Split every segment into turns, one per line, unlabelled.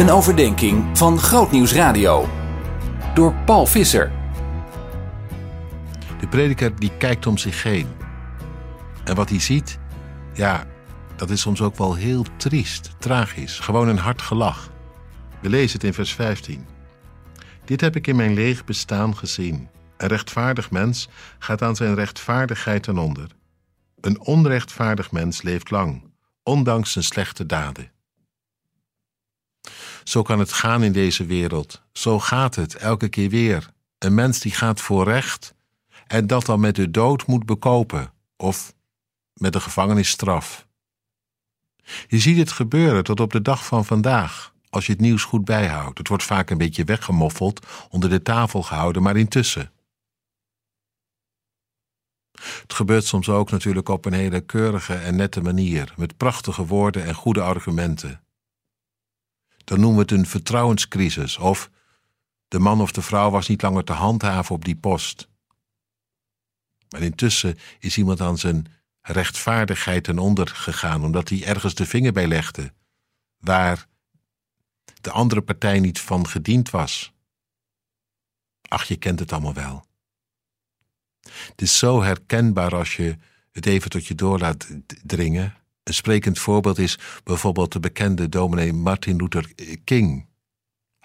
Een overdenking van Grootnieuws Radio. Door Paul Visser.
De prediker die kijkt om zich heen. En wat hij ziet, ja, dat is soms ook wel heel triest, tragisch. Gewoon een hard gelach. We lezen het in vers 15. Dit heb ik in mijn leeg bestaan gezien. Een rechtvaardig mens gaat aan zijn rechtvaardigheid ten onder. Een onrechtvaardig mens leeft lang, ondanks zijn slechte daden. Zo kan het gaan in deze wereld. Zo gaat het elke keer weer. Een mens die gaat voor recht en dat dan met de dood moet bekopen of met de gevangenisstraf. Je ziet het gebeuren tot op de dag van vandaag, als je het nieuws goed bijhoudt. Het wordt vaak een beetje weggemoffeld, onder de tafel gehouden, maar intussen. Het gebeurt soms ook natuurlijk op een hele keurige en nette manier, met prachtige woorden en goede argumenten. Dan noemen we het een vertrouwenscrisis of de man of de vrouw was niet langer te handhaven op die post. Maar intussen is iemand aan zijn rechtvaardigheid ten onder gegaan, omdat hij ergens de vinger bij legde, waar de andere partij niet van gediend was. Ach, je kent het allemaal wel. Het is zo herkenbaar als je het even tot je door laat dringen. Een sprekend voorbeeld is bijvoorbeeld de bekende dominee Martin Luther King.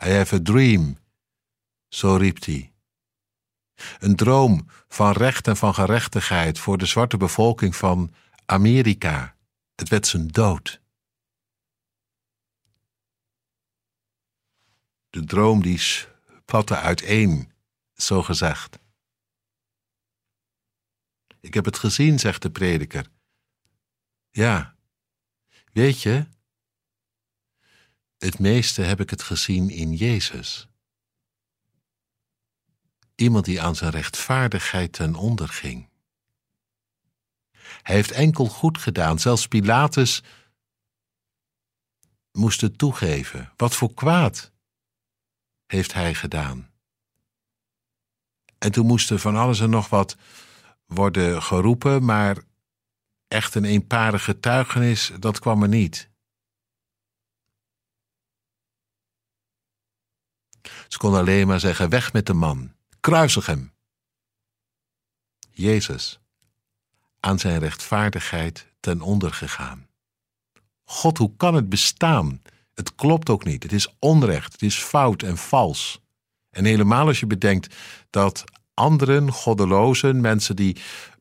I have a dream, zo riep hij. Een droom van recht en van gerechtigheid voor de zwarte bevolking van Amerika. Het werd zijn dood. De droom die spatte uiteen, zo gezegd. Ik heb het gezien, zegt de prediker. Ja, weet je, het meeste heb ik het gezien in Jezus. Iemand die aan zijn rechtvaardigheid ten onder ging. Hij heeft enkel goed gedaan, zelfs Pilatus moest het toegeven. Wat voor kwaad heeft hij gedaan? En toen moest er van alles en nog wat worden geroepen, maar echt een eenparige getuigenis, dat kwam er niet. Ze kon alleen maar zeggen: weg met de man, kruisig hem. Jezus, aan zijn rechtvaardigheid ten onder gegaan. God, hoe kan het bestaan? Het klopt ook niet. Het is onrecht, het is fout en vals. En helemaal als je bedenkt dat anderen, goddelozen, mensen die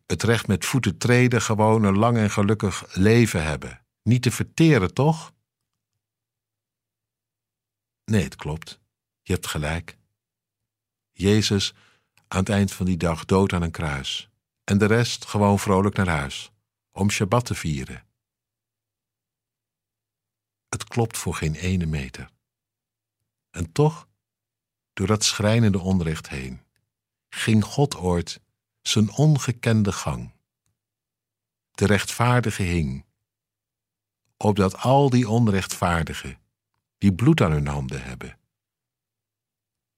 het recht met voeten treden, gewoon een lang en gelukkig leven hebben. Niet te verteren, toch? Nee, het klopt. Je hebt gelijk. Jezus aan het eind van die dag dood aan een kruis. En de rest gewoon vrolijk naar huis, om Shabbat te vieren. Het klopt voor geen ene meter. En toch, door dat schrijnende onrecht heen, ging God ooit zijn ongekende gang. De rechtvaardige hing, opdat al die onrechtvaardigen, die bloed aan hun handen hebben.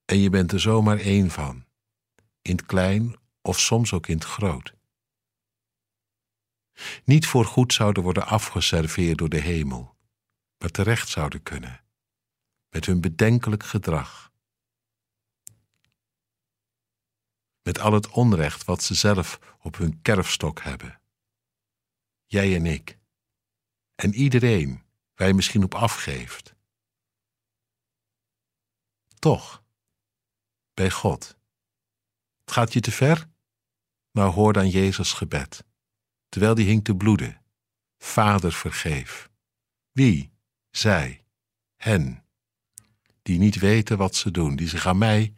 En je bent er zomaar één van, in het klein of soms ook in het groot. Niet voor goed zouden worden afgeserveerd door de hemel, maar terecht zouden kunnen, met hun bedenkelijk gedrag met al het onrecht wat ze zelf op hun kerfstok hebben. Jij en ik. En iedereen waar misschien op afgeeft. Toch, bij God. Het gaat je te ver? Nou hoor dan Jezus gebed, terwijl die hing te bloeden. Vader vergeef. Wie? Zij, hen, die niet weten wat ze doen, die zich aan mij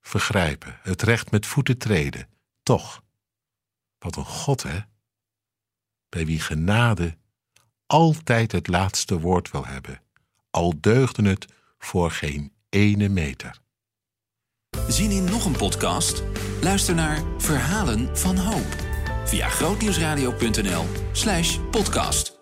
vergrijpen, het recht met voeten treden. Toch, wat een God, hè? Bij wie genade altijd het laatste woord wil hebben, al deugde het voor geen ene meter.
Zien in nog een podcast? Luister naar Verhalen van Hoop via grootnieuwsradio.nl/podcast.